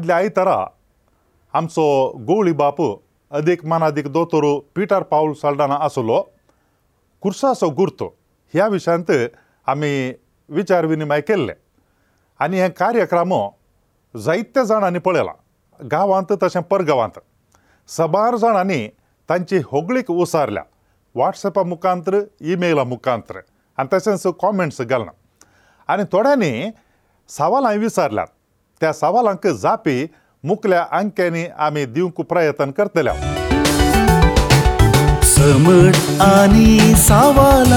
आदल्या आयतारा आमचो गवळी बाप अदीक मानादीक दोतोर पिटर पावल साल्डाना आसलो कुर्सासो गुर्त ह्या विशयांत आमी विचार विनिमय केल्ले आनी हे कार्यक्रम जायत्या जाणांनी पळयला गांवांत तशें परगांवांत सबार जाणांनी तांची होगळीक ओसारल्या वॉट्सॅपा मुखांत्र ईमेला मुखांत्र आनी तशेंच कॉमेंट्स घालना आनी थोड्यांनी सवालांय विचारल्यात त्या सवालांक जापी मुखल्या अंक्यांनी आम्ही दिवंक प्रयत्न करतल्या समट आणि सावाला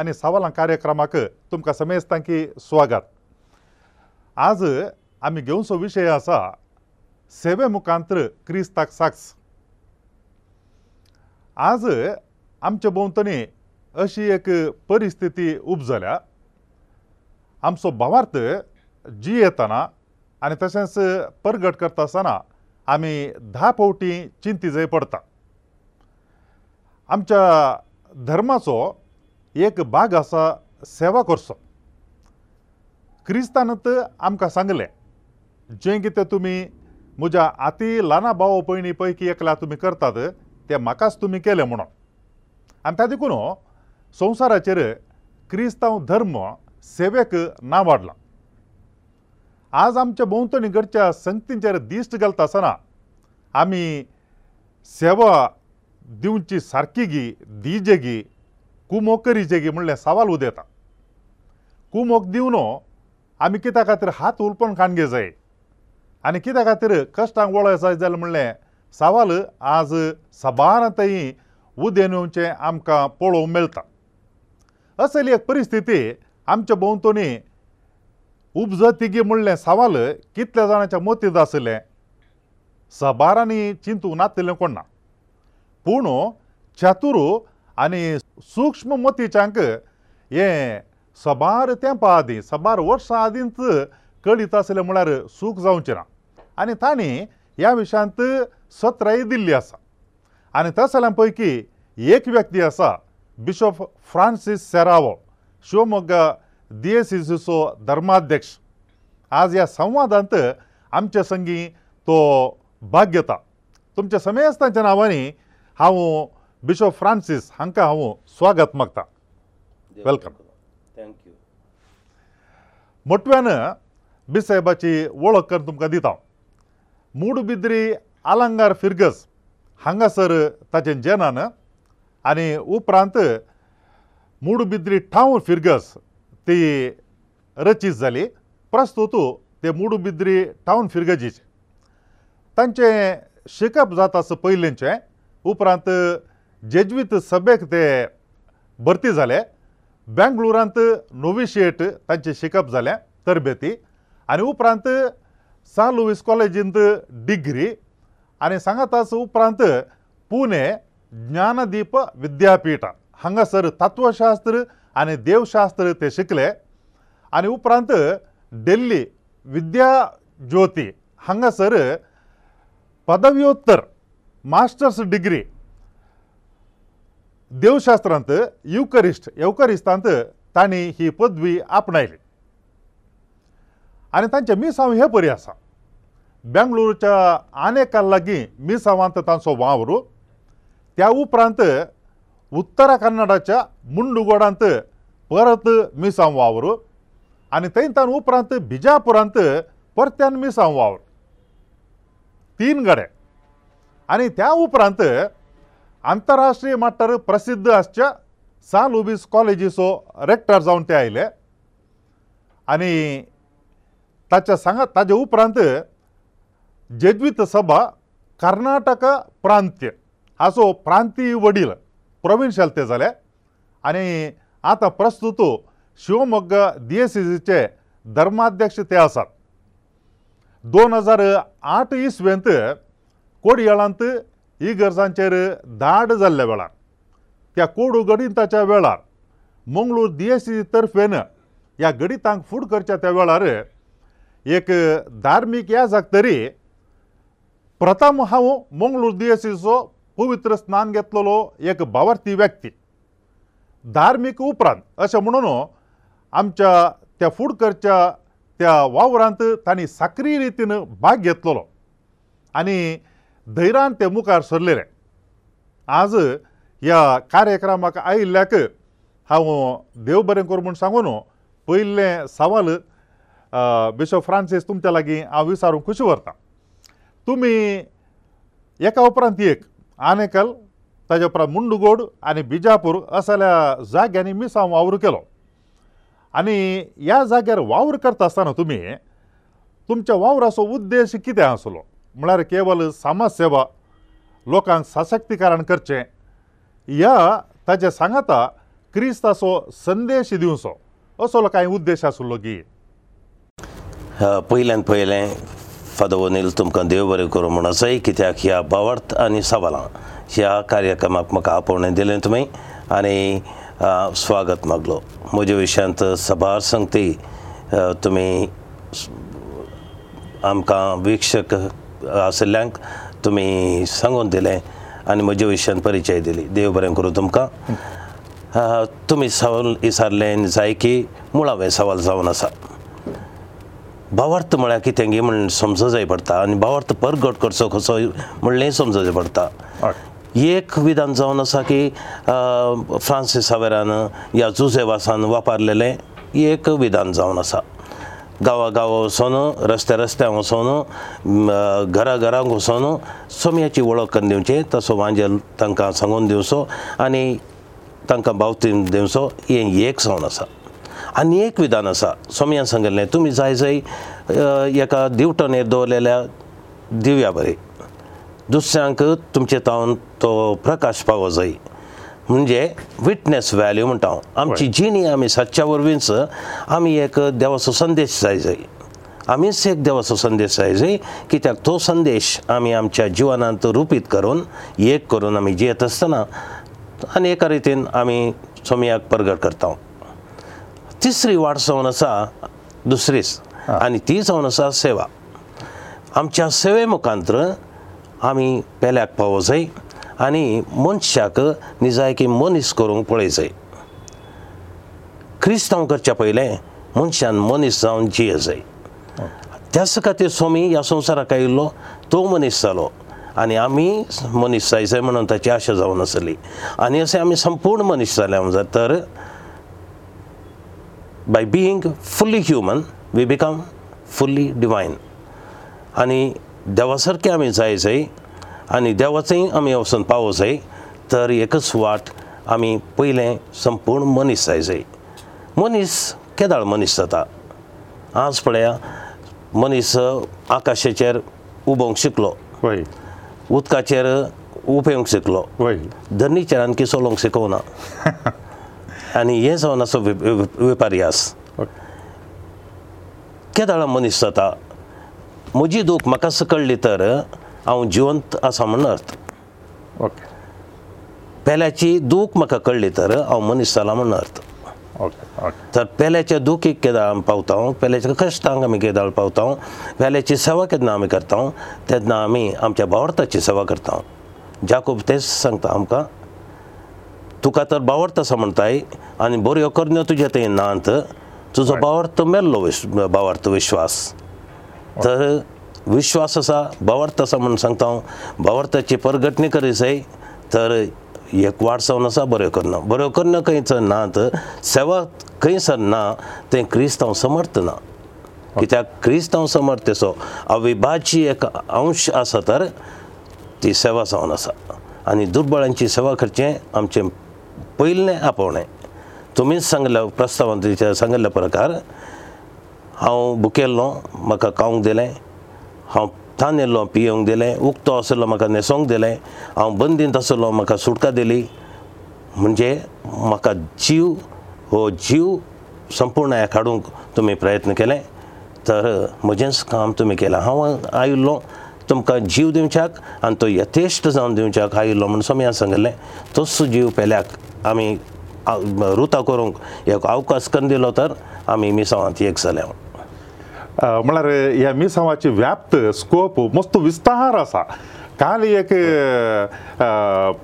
आनी सवालां कार्यक्रमाक तुमकां समेस्त तांकी स्वागत आज आमी घेवचो विशय आसा सेवे मुखांत्र क्रिस्ताक साक्स आज आमचे भोंवतणी अशी एक परिस्थिती उपजल्या आमचो भावार्थ जी येताना आनी तशेंच परगट करता आसतना आमी धा फावटी चिंती जंय पडटा आमच्या धर्माचो एक भाग आसा सेवा करचो क्रिस्तानांत आमकां सांगलें जें कितें तुमी म्हज्या आती ल्हाना भाव भयणी पैकी एकल्या तुमी करतात तें म्हाकाच तुमी केलें म्हणून आनी त्या देखून संवसाराचेर क्रिस्तांव धर्म सेवेक नांव वाडलां आज आमच्या भोंवतणी घडच्या संगतींचेर दिश्ट घालता आसतना आमी सेवा दिवची सारकी गी दिजे गी कुमो करिजेगे म्हणले सवाल उदेता कुमोक दिवनो आमी कित्या खातीर हात उलपण खांडगे जाय आनी कित्या खातीर कश्टांक वळय जाय जाल्यार म्हणलें सवाल आज सबानतयी उदेन येवचें आमकां पळोवंक मेळटा असली एक परिस्थिती आमच्या भोंवतणी उपजतीगे म्हणलें सवाल कितल्या जाणांच्या मतींत आसलें सबारांनी चिंतूंक नासलें कोण ना पूण चतुरू आनी सूक्ष्म मतीच्यांक हें सबार तेंपा आदीं सबार वर्सां आदींच कळीत आसलें म्हळ्यार सूख जावचें ना आनी तांणी ह्या विशयांत सत्रांय दिल्लीं आसा आनी तस जाल्या पैकी एक व्यक्ती आसा बिशप फ्रांसीस सेरावो शिवमोग्गा दिएसिसीचो धर्माध्यक्ष आज ह्या संवादांत आमचे संगी तो भाग्यता तुमच्या समेस्तांच्या नांवांनी हांव बिशो फ्रांसीस हांकां हांव स्वागत मागतां वेलकम थँक्यू मोटव्यान बिसाहेबाची वळख करून तुमकां दिता मुडबिद्री आलंगार फिर्गस हांगासर ताचें जेनान आनी उपरांत मुडबिद्री ठाव फिर्गस ती रचीत जाली प्रस्तुत ते मुडबिद्री ठावन फिर्गजीचे तांचें शिकप जाता आसा पयलींचें उपरांत जेजवीत सभेक ते भरती जाले बेंगळुरांत नोविशिएट तांचें शिकप जालें तरबेती आनी उपरांत सान लुईस कॉलेजींत डिग्री आनी सांगाताच उपरांत पुणे ज्ञानदीप विद्यापीठांत हांगासर तत्वशास्त्र आनी देवशास्त्र ते शिकले आनी उपरांत डेल्ली विद्या ज्योती हांगासर पदव्योत्तर मास्टर्स डिग्री देवशास्त्रांत युकरिस्ट येवकरिस्तांत तांणी ही पदवी आपणायली आनी तांचें मिसांव हें परी आसा बेंगलोरच्या आनेकार लागीं मिसांवांत तांचो वावर त्या उपरांत उत्तरा कन्नडाच्या मुंडुगोडांत परत मिसांव वावर आनी थंय तांणी उपरांत बिजापुरांत परत्यान मिसांव वावर तीन गडे आनी त्या उपरांत आंतरराष्ट्रीय मटार प्रसिद्ध आसच्या सान लुबीस कॉलेजीचो रेक्टर जावन ते आयले आनी ताच्या सांगात ताचे उपरांत जेज्वीत सभा कर्नाटक प्रांत्य हाचो प्रांतीय वडील प्रोविन्शियल ते जाले आनी आतां प्रस्तुत शिवमोग्ग दिएसीचे e धर्माध्यक्ष ते आसात दोन हजार आठ इसवेंत कोडियाळांत ही गरजांचेर धाड जाल्ल्या वेळार त्या कोड उगडिताच्या वेळार मंगळूर डीएससी तर्फेन ह्या गणितांक फूट करच्या त्या वेळार एक धार्मीक ह्या जागतरी प्रथम हांव मंगळूर दुयेसीचो पवित्र स्नान घेतलेलो एक भावार्थी व्यक्ती धार्मीक उपरांत अशें म्हणून आमच्या त्या फुडकरच्या त्या वावरांत तांणी साक्री रितीन भाग घेतलेलो आनी धैरान ते मुखार सरलेले आज ह्या कार्यक्रमाक आयिल्ल्याक हांव देव बरें कर म्हूण सांगून पयल्लें सवाल बिशो फ्रांसीस तुमच्या लागीं हांव विचारूंक खुशी व्हरतां तुमी एका उपरांत एक आनेकल ताज्या उपरांत मुंडुगोड आनी बिजापूर असल्या जाग्यांनी मिसांव वावर केलो आनी ह्या जाग्यार वावर करता आसतना तुमी तुमच्या वावराचो उद्देश कितें आसलो म्हळ्यार केवल समाजसेवा लोकांक सशक्तीकरण करचें ह्या ताचे सांगाता क्रिस्ताचो संदेश दिवचो असो कांय उद्देश आशिल्लो गीत पयल्यान पयलें फदवनील तुमकां देव बरें करूं म्हण असय कित्याक ह्या बवर्थ आनी सबलां ह्या कार्यक्रमाक म्हाका आपोवणें दिलें तुमी आनी स्वागत मागलो म्हजे विशयांत सभार संगती तुमी आमकां वीक्षक आसल्यांक तुमी सांगून दिलें आनी म्हज्या विशयान परिचय दिली देव बरें करूं तुमकां तुमी सावन इसारलें जाय की मुळावें सवाल जावन आसा भावार्थ म्हळ्यार कितें गे म्हण समजो जाय पडटा आनी भावार्थ परगट करचो कसो म्हणलें समजचें पडटा एक विधान जावन आसा की फ्रांसिसावेरान या जुझेवासान वापरलेलें एक विधान जावन आसा गांवां गांवां वचून रस्त्या रस्त्यांक वचून घरा घरांक वचून सोमयाची वळख करून दिवचे तसो वांजल तांकां सांगून दिवचो आनी तांकां बावतीन दिवचो हें एक सण आसा आनी एक विधान आसा सोमयान सांगिल्लें तुमी जाय जंय एका दिवटोन येत दवरलेल्या दिव्या बरें दुसऱ्यांक तुमचे तावन तो प्रकाश पावो जायी म्हणजे विटनेस वॅल्यू म्हणटा हांव आमची जिणी आमी सदच्या वरवींच आमी एक देवाचो संदेश जाय जाय आमीच एक देवाचो संदेश जाय जाय कित्याक तो संदेश आमी आमच्या जिवनांत रुपीत करून एक करून आमी जियेत आसतना आनी एका रितीन आमी समयाक परगट करता तिसरी वाट जावन आसा दुसरीच आनी ती जावन आसा सेवा आमच्या सेवे मुखांत आमी पेल्याक पावो जाय आनी मनशाक निजायकी मनीस करूंक पळयचय क्रिस्तांव करचे पयलें मनशान मनीस जावन जियेचय त्याच खातीर स्वामी ह्या संवसाराक आयिल्लो तो मनीस जालो आनी आमी मनीस जायचंय म्हणून ताची आशा जावन आसली आनी अशें आमी संपूर्ण मनीस जाले तर by being fully human we become fully divine आनी देवा सारके आमी जायचय आनी देवाचेंय आमी वचून पावो जाय तर एकच वाट आमी पयलें संपूर्ण मनीस जाय जाय मनीस केदाळ मनीस जाता आज पळया मनीस आकाशाचेर उबोवंक शिकलो उदकाचेर उपेवंक शिकलो धनीचेर आनी किसोलोंक शिकोवना आनी हें जावन असो वेपारी आस केदाळ मनीस जाता म्हजी दूख म्हाका सकळ्ळी तर हांव जिवंत आसा म्हण अर्थ ओके पेल्याची दूख म्हाका कळ्ळी तर हांव मनीस जाला म्हण अर्थ ओके तर पेल्याचे दूख एक केदार आमी पावता पेल्याच्या कश्टांक आमी केदार पावता पेल्याची सेवा केन्ना आमी करता तेन्ना आमी आमच्या भावार्थाची सेवा करता जाकूब तेच सांगता आमकां तुका तर बावर्थ आसा म्हणटाय आनी बऱ्यो करण्यो तुज्या थंय नांत तुजो बावर्थ मेल्लो विश बावार्थ विश्वास तर विश्वास आसा भवर्थ आसा म्हूण सांगता हांव भवर्थाची परगटणी करीसय तर एक वाट जावन आसा बऱ्यो करना बऱ्यो करना खंयसर ना तर सेवा खंयसर ना तें क्रिस्तांव समर्थ ना कित्याक क्रिस्तांव समर्थेचो अविभाज्य एक अंश आसा तर ती सेवा जावन आसा आनी दुर्बळांची सेवा करचें आमचें पयलें आपोवणें तुमीच सांगल्या प्रस्तावांत सांगिल्ल्या प्रकार हांव भुकेल्लो म्हाका खावंक दिलें हांव थान येल्लो पियोंक दिलें उक्तो आसलो म्हाका न्हेसोंक दिलें हांव बंदींत आसलो म्हाका सुटका दिली म्हणजे म्हाका जीव हो जीव संपूर्ण हे काडूंक तुमी प्रयत्न केले तर म्हजेंच काम तुमी केलां हांव आयिल्लो तुमकां जीव दिवच्याक आनी तो यथेश्ट जावन दिवच्याक आयिल्लो म्हूण समयान सांगिल्लें तोच जीव पेल्याक आमी रुता करूंक एक अवकाश कन्न दिलो तर आमी मिसावांत एक जाल्यात म्हळ्यार ह्या मिरसांवाची व्याप्त स्कोप मस्त विस्तार आसा काल एक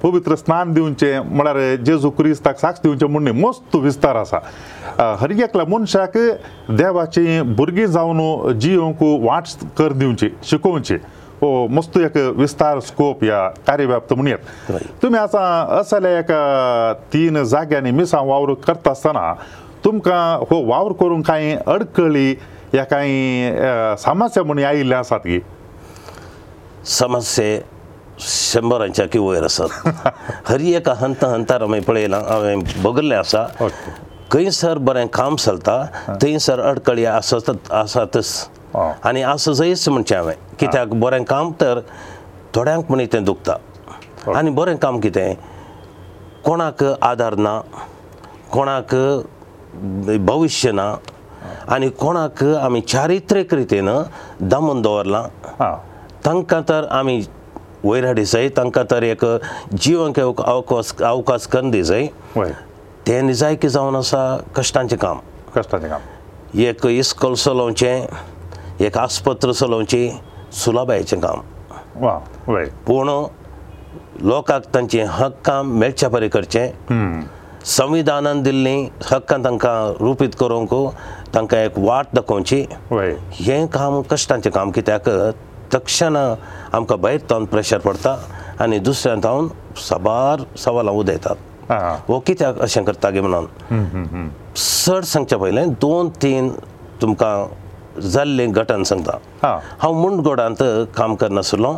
पवित्र स्नान दिवचें म्हळ्यार जेजू क्रिस्ताक साक्ष दिवचें म्हूण मस्त विस्तार आसा हर एकल्या मनशाक देवाची भुरगीं जावन जियोंक वाट कर दिवची शिकोवची हो मस्त एक विस्तार स्कोप ह्या कार्यव्याप्त म्हूण येत तुमी आसा असल्या एक तीन जाग्यांनी मिसां वावर करता आसतना तुमकां हो वावर करूंक कांय अडकळी ह्या कांय समस्या म्हणून आयिल्ले आसात की समस्ये शंबरांच्याकी वयर आसात हर एक हंत हंतार हांवें पळयलां हांवें बघल्लें आसा खंयसर बरें काम चलता थंयसर अडकळी आसत आसातच आनी आसयच म्हणचें हांवें कित्याक बरें काम तर थोड्यांक म्हण तें दुखता आनी बरें काम कितें कोणाक आदार ना कोणाक भविश्य ना आनी कोणाक आमी चारित्र्यक रितीन दमून दवरला तांकां तर आमी वयर हाडिसय तांकां तर एक जिवंक अवकाश अवकाश कन दिसय ते निजायकी जावन आसा कश्टांचें काम कश्टांचें काम एक इस्कॉल चलोवचें एक आस्पत्र चलोवची सुलभायचें काम पूण लोकांक तांचे हक्क काम मेळच्या परी करचें hmm. संविधानान दिल्ली हक्कां तांकां रुपीत करूंक तांकां एक वाट दाखोवची हें काम कश्टांचें काम कित्याक तक्षण आमकां भायर थावन प्रेशर पडटा आनी दुसऱ्यान थावन साबार सवालां उदयतात हो कित्याक अशें करता गे म्हणून चड सांगचे पयलें दोन तीन तुमकां जाल्लें घटन सांगता हांव मुंडगोडांत काम करनासलो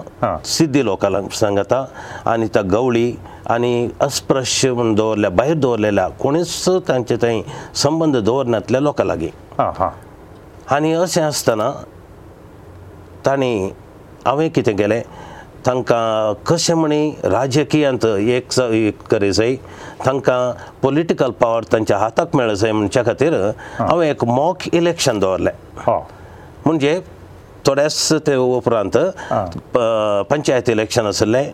सिद्धी लोकांक सांगता आनी त्या गवळी आनी अस्पृश्य म्हणून दवरल्या भायर दवरलेल्या कोणूच तांचे थंय संबंद दवरनातल्या लोकां लागीं आनी अशें आसतना तांणी हांवें कितें केलें तांकां कशें म्हणी राजकीयांत एक करी जाय तांकां पॉलिटिकल पावर तांच्या हाताक मेळ जाय म्हणच्या खातीर हांवें एक मॉक इलेक्शन दवरलें म्हणजे थोड्याच ते उपरांत पंचायत इलेक्शन आसलें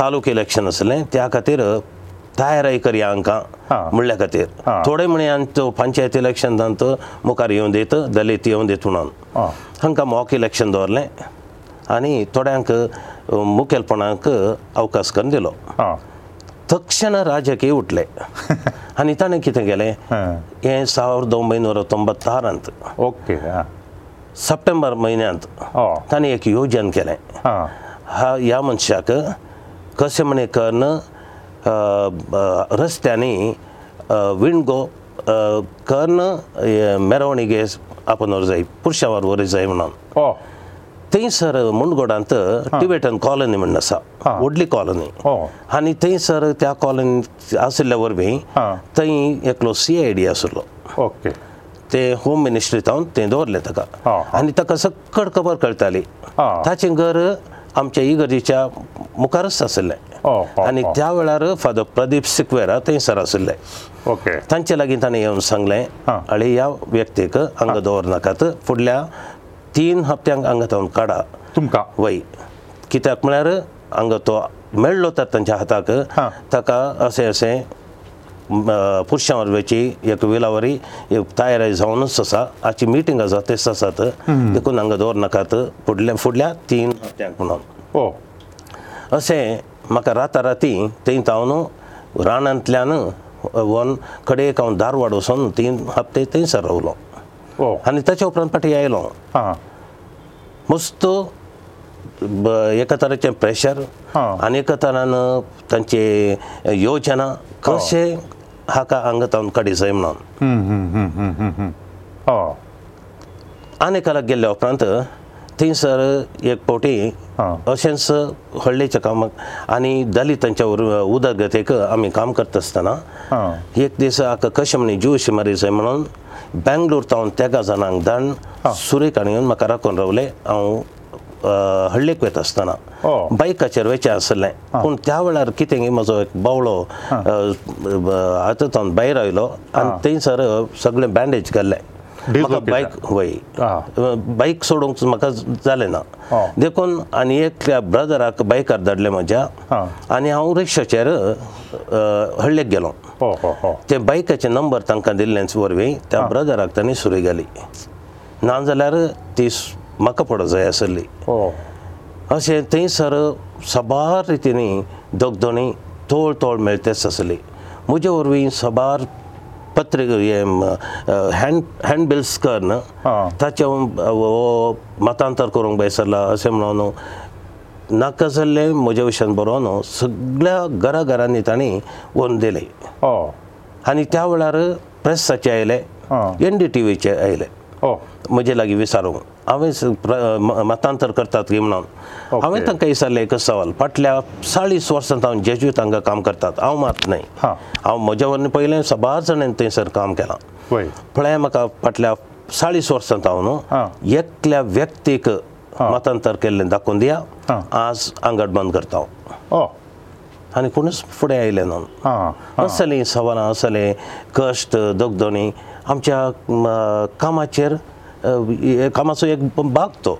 ತಾಲೂಕ್ ইলেকಷನ್ ಅಸಲೇ ತ್ಯಾಕತೆರ ತಾಯರ ಏಕರಿಯಾಂಕಾ ಮಳ್ಳೆ ಕತೆರ್ ತೋಡೆ ಮಣ್ಯಾಂತو ಪಂಚಾಯಿತಿ ইলেকಷನ್ ದಂತು ಮುಕರಿ ಯೊಂದೆತು ದಲಿತೀಯೆ ಯೊಂದೆತು ನಾನು ಹಂಕಾ ಮೋಕ್ ইলেকಷನ್ ದೋರ್ಲೆ ಆನಿ ತೋಡೆಂಕು ಮುಕೇಲ್ ಪಣಾಕಕ್ ಅವಕಾಶ ಕಂದೆಲೋ ತಕ್ಷಣ ರಾಜಕೀಯ ಉಟ್ಲೆ ಆನಿ ತಾನಕ್ಕೆ ತಗೆಲೆ ಹ 1996 ಅಂತ ಓಕೆ ಸೆಪ್ಟೆಂಬರ್ ಮಾಹೆ ಅಂತ ಹ ತನೇಕಿ ಯೋಜನೆ ಕಲೆ ಹ ಆ ಯಾ ಮಂಚಾಕ कशें म्हणकन रस्त्यांनी विणगो कर्न मेरवणीगे आपण वर जाय पुरुशावर वर जाय म्हणून थंयसर मुणगोडांत टिबेटन कॉलनी म्हण आसा व्हडली कॉलनी आनी थंयसर त्या कॉलनी आशिल्ल्या वरवीं थंय एकलो सी आय डी आसलो ओके ते होम मिनिस्ट्री जावन ते दवरले ताका आनी ताका सगळ खबर कळटाली ताचें घर आमच्या इगर्जीच्या मुखारच आसले आनी त्या वेळार फादर प्रदीप सिक्वेरा थंयसर आसले ओके तांचे लागीं ताणें येवन सांगलें आळे ह्या व्यक्तीक अंग दवरनाकात फुडल्या तीन हप्त्यांक हांगा थांबून काडा तुमकां वय कित्याक म्हळ्यार हांगा तो मेळ्ळो तर तांच्या हाताक ताका असे असे पुरुशां वरवेची एक विलावरी एक तयारी जावनच आसा आजची मिटींग आसा ते ससात देखून हांगा दवर नाकात फुडल्या फुडल्या तीन ಯಾಕುನೋ ಓ ಅಸೆ ಮಕರತರತಿ ತೇಂತವನು ರಾಣಂತಲ್ಯಾನು ಒಂದ ಕಡೇಕೌ ಧಾರವಾಡದಸುನ್ ತೀನ್ ಹಪ್ತೆ ತೀನ್ ಸರೌಲೋ ಓ ಹನಿತಾ ಚೋಪ್ರಾನ್ ಪಟ್ಟಿ ಆಯিলো ಹಾ ಮುಸ್ತು ಏಕತರಚೆ ಪ್ರೆಶರ್ ಹಾ ಅನೇಕತನನ ತಂಚೆ ಯೋಜನೆ ಕರಶೆ ಹಾಕಾ ಅಂಗ ತಂದ ಕಡಿಸೇಮನ ಹು ಹು ಹು ಹು ಹು ಹಾ ಅನೇಕಲ ಗೆಲ್ಲೋ ಪ್ರಂತ थंयसर एक पोटी अशेंच व्हडलेच्या कामाक आनी दलितांच्या उदरगतेक आमी काम करता आसतना एक दीस हाका कशें म्हणजे ज्यूश मरीज म्हणून बँगलोर तावन त्या जाणांक धाडून सुरेखाणी येवन म्हाका राखून रावले हांव हळ्ळेक वेता आसतना बायकाचेर वेचें आसलें पूण त्या वेळार कितें म्हजो एक बावळो हातूंत भायर आयलो आनी थंयसर सगळें बँडेज केल्लें म्हाका बायक वय बायक सोडूंक म्हाका जालें ना देखून आनी एक ब्रदराक बायकार धाडले म्हज्या आनी हांव रिक्षाचेर हळ्ळेक गेलो ते बायकाचे नंबर तांकां दिल्ले वरवीं त्या ब्रदराक ताणी सुरू गेली ना जाल्यार ती म्हाका पडो जाय आसली अशें थंयसर सबार रितीनी दोग दोणी तोळ तोळ मेळ तेच आसली म्हजे वरवीं सबार ಪತ್ರಿಕೆಯ ಎಂ ಹ್ಯಾಂಡ್ ಬಿಲ್ಸ್ ಕರ್ನ ತಚೋ ಮತಾಂತರ ಕೊರೊ ಬೈಸಲ್ಲ ಅಸೇಮನೋ ನಕಸಲೆ ಮುಜೋಶನ್ ಬರೋನೋ ಸಗ್ಲಾ ಗರಗರ ನಿತನಿ ಒಂದೆಲೇ ಹಾ ಅನಿತ್ಯವಳರು ಪ್ರೆಸ್ ಸಚೈಲೆ ಎನ್ಡಿಟಿವಿ ಚೈಲೆ ಓ ಮುಜೇ ಲಾಗಿ ವಿಸಾರೋ हांवें मतांतर करतात की म्हणून हांवें तांकां विचारलें एकच सवाल फाटल्या चाळीस वर्सां जावन जेजू तांकां काम करतात हांव मात न्हय हांव म्हज्या वरून पयलें सबा जाणें थंयसर काम केलां फुडें म्हाका फाटल्या चाळीस वर्सां जावन न्हू एकल्या व्यक्तीक मतांतर केल्लें दाखोवन दिया आज आंगड बंद करता हांव आनी कोणूच फुडें आयले न्हू असलीं सवालां असलें कश्ट दोग दोनी आमच्या कामाचेर कामाचो एक भाग तो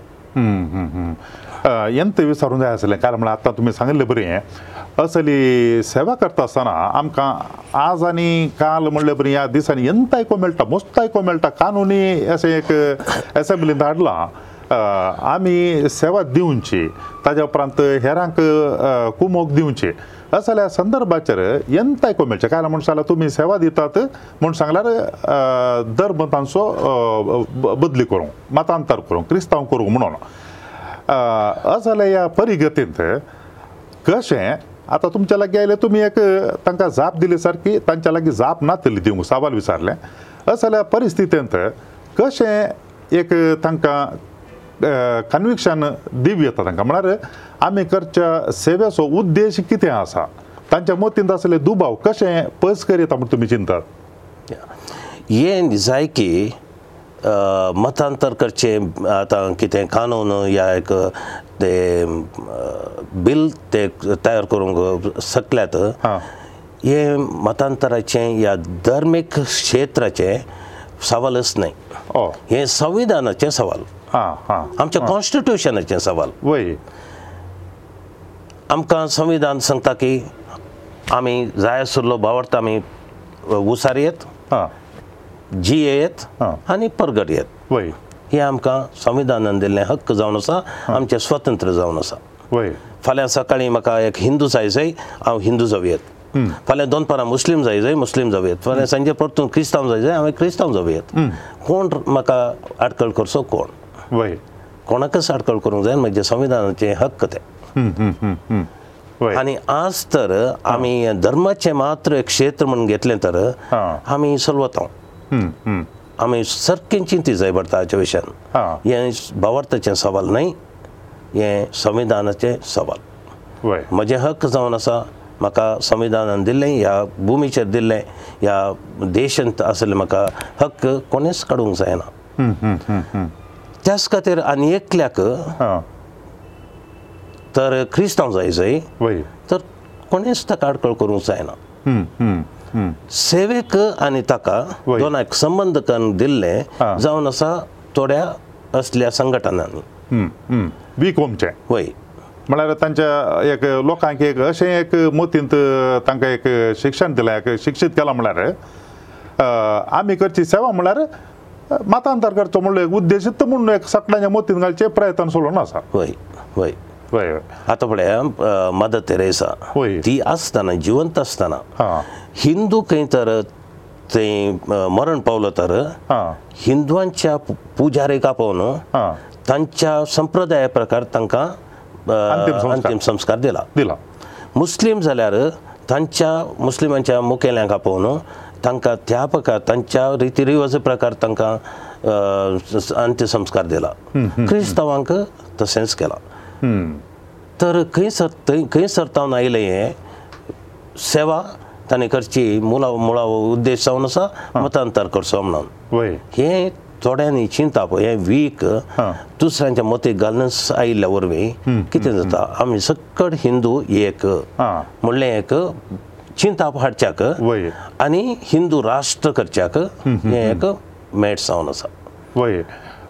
यंत विचारूंक जाय आसलें कारण म्हळ्यार आतां तुमी सांगिल्लें बरें असली सेवा करता आसतना आमकां आज आनी काल म्हणलें बरें ह्या दिसांनी यंत आयको मेळटा मस्त आयको मेळटा कानुनी अशें एक एसेंब्लींत हाडलां आमी सेवा दिवची ताज्या उपरांत हेरांक कुमोक दिवचे जाल्यार संदर्भाचेर एंत आयकूंक मेळचें कांय ना म्हूण सांगला तुमी सेवा दितात म्हूण सांगल्यार धर्म तांचो बदली करूं मतांतर करूं क्रिस्तांव करूं म्हणून जाल्यार ह्या परिगतींत कशें आतां तुमच्या लागीं आयलें तुमी एक तांकां जाप दिले सारकी तांच्या लागीं जाप नातली दिवंक सावाल विचारलें जाल्यार परिस्थितींत कशें एक तांकां कन्विक्शन दिव येता तांकां म्हळ्यार आमी करच्या सेवेचो उद्देश कितें आसा तांच्या मतींत आसले दुबाव कशें पयस करता म्हूण तुमी चिंतात हे जाय की मतांतर करचें आतां कितें कानून या एक ते बील ते तयार करूंक शकल्यात हे मतांतराचें या धर्मीक क्षेत्राचें सवालच न्हय हे संविधानाचें सवाल आमच्या कॉन्स्टिट्युशनाचे सवाल आमकां संविधान सांगता की आमी जाय आसुल्लो बावर्थ आमी उसारी येत जी येत आनी परगट येत हे आमकां संविधानान दिल्ले हक्क जावन आसा आमचे स्वतंत्र जावन आसा फाल्यां सकाळीं म्हाका एक हिंदू जाय जय हांव हिंदू जावयेत फाल्यां दनपारां मुस्लीम जाय जय मुस्लीम जावयेत फाल्यां सांजे परतून क्रिस्तांव जाय जाय हांवें क्रिस्तांव जावयेत कोण म्हाका आडखळ करचो कोण कोणाकच आडकळ करूंक जाय म्हणजे संविधानाचे हक्क ते आनी आज तर आमी धर्माचे मात्र क्षेत्र म्हण घेतले तर आमी सलवता आमी सारकें चिंती जाय भारताच्या विशयान हे भावार्थाचे सवाल न्ही हे संविधानाचे सवाल म्हजे हक्क जावन आसा म्हाका संविधानान दिल्ले ह्या भुमीचेर दिल्ले ह्या देशांत आसले म्हाका हक्क कोणेच काडूंक जायना त्याच खातीर आनी एकल्याक तर क्रिस्तांव जाय जाय तर कोणेच ताका आडकळ करूंक जायना सेवेक आनी ताका दोनाक संबंद करून दिल्ले जावन आसा थोड्या असल्या संघटनांनी वीक होमचे वय म्हळ्यार तांच्या एक लोकांक एक अशें एक मतींत तांकां एक शिक्षण दिलां एक शिक्षीत केलां म्हळ्यार आमी करची सेवा म्हळ्यार मतांतर करचो म्हणलो एक उद्देशीत म्हणून एक सकाळच्या मतीन घालचे प्रयत्न सोडून आसा होय होय आतां फुडें मद तेरेसा ती आसतना जिवंत आसतना हिंदू खंय तर ते मरण पावलो तर हिंदूंच्या पुजारेक आपोवन तांच्या संप्रदाया प्रकार तांकां अंतीम संस्कार दिला मुस्लीम जाल्यार तांच्या मुस्लिमांच्या मुखेल्यांक आपोवन तांकां त्या प्रकार तांच्या रिती रिवाजा प्रकार तांकां अंत्यसंस्कार दिला क्रिस्तांवांक तशेंच केला तर खंयसर खंयसर तावन आयले हे सेवा ताणें करची मुळाव मुळाव उद्देश जावन आसा मतांतर करचो म्हणून हे थोड्यांनी चिंता पळय हे वीक दुसऱ्यांच्या मते गालन्स आयिल्ल्या वरवीं कितें जाता आमी सकट हिंदू एक म्हणलें एक चिंताप हाडच्याक आनी हिंदू राष्ट्र करच्याक हे एक मेट जावन आसा वय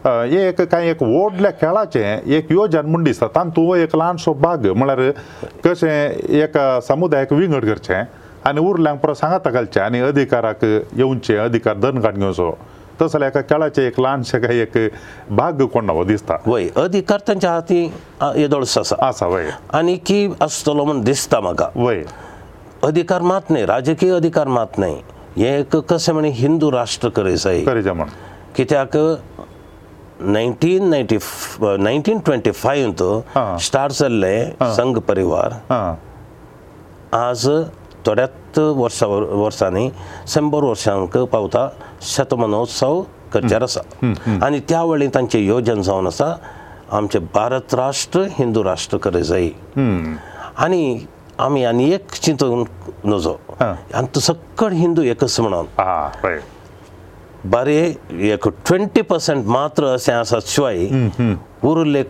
हे एक कांय एक व्हडल्या खेळाचे एक योजन म्हण दिसता तातूंत एक ल्हानसो भाग म्हळ्यार कशें एक समुदायाक विंगड करचें आनी उरल्यांक परत सांगाता घालचें आनी अधिकाराक येवचें अधिकार दनगाट घेवचो तस जाल्यार एका खेळाचे एक ल्हानशे काय एक भाग कोणावो दिसता वय अधिकार तांच्या हाती येदोळसो आसा आसा वय आनी की आसतलो म्हण दिसता म्हाका वय अधिकार मात न्हय राजकीय अधिकार मात न्हय हें एक कशें म्हणजे हिंदू राष्ट्र करेस कित्याक स्टार्ट जाल्ले संघ परिवार आज थोड्यात वर्सा वर्सांनी शंबर वर्सांक पावता शतमनोत्सव करचेर आसा आनी त्या वेळी तांचे योजन जावन आसा आमचे भारत राष्ट्र हिंदू राष्ट्र करे जाय आनी आमी आनी एक चिंतून नजो आनी तो सगळ हिंदू एकच म्हणून बरे एक ट्वेंटी पर्संट मात्र अशें आसा शिवाय उरले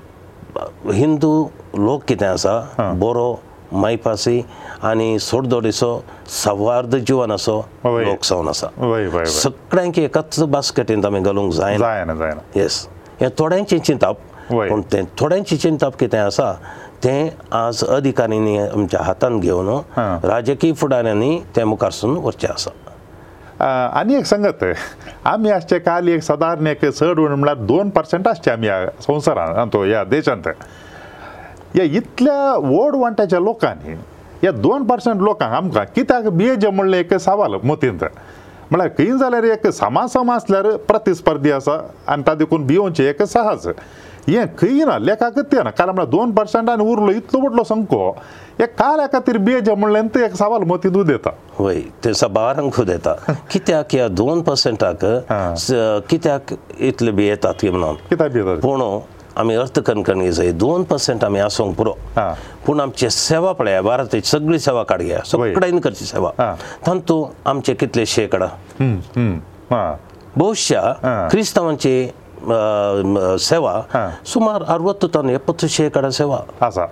हिंदू लोक कितें आसा बरो मायपासी आनी सोडदोडीचो सवार्द जिवन असो लोक जावन आसा सगळ्यांक एकच बास्केटींत आमी घालूंक जायना येस हें थोड्यांचें चिंतप पूण तें थोड्यांचें चिंतप कितें आसा तें आज अधिकारींनी आमच्या हातांत घेवन राजकीय फुडाऱ्यांनी तें मुखारसून वरचें आसा आनी एक सांगत आमी आसचे काल एक सादारण एक चड उण म्हळ्यार दोन पर्संट आसचे आमी ह्या संवसारांत ह्या देशांत ह्या इतल्या वड वांट्याच्या लोकांनी ह्या दोन पर्संट लोकांक आमकां कित्याक बियेजे म्हणलें एक सवाल मतींत म्हळ्यार खंय जाल्यार एक समासम आसल्यार प्रतिस्पर्धी आसा आनी ता देखून भियोचें एक साहस हे खंय ना लेखाक ते ना कारण म्हळ्यार दोन पर्संटान उरलो इतलो व्हडलो संको हे काल्या खातीर बेज म्हणलें ते एक सवाल मती दूद येता वय ते सबारांक खूद येता कित्याक ह्या दोन पर्संटाक कित्याक इतले बियेतात म्हणून कित्याक बियेतात पूण आमी अर्थ कणकणी जाय दोन पर्संट आमी आसूंक पुरो पूण आमचे सेवा पळया भारताची सगळी सेवा काडया सगळ्यांनी करची सेवा तांतू आमचे कितले शेकडा भौश्या क्रिस्तांवांची ಆ ಸೇವಾ ಸುಮಾರು 60 ತನ 70 ಶೇಕಡಾ ಸೇವಾ ಆಹಾ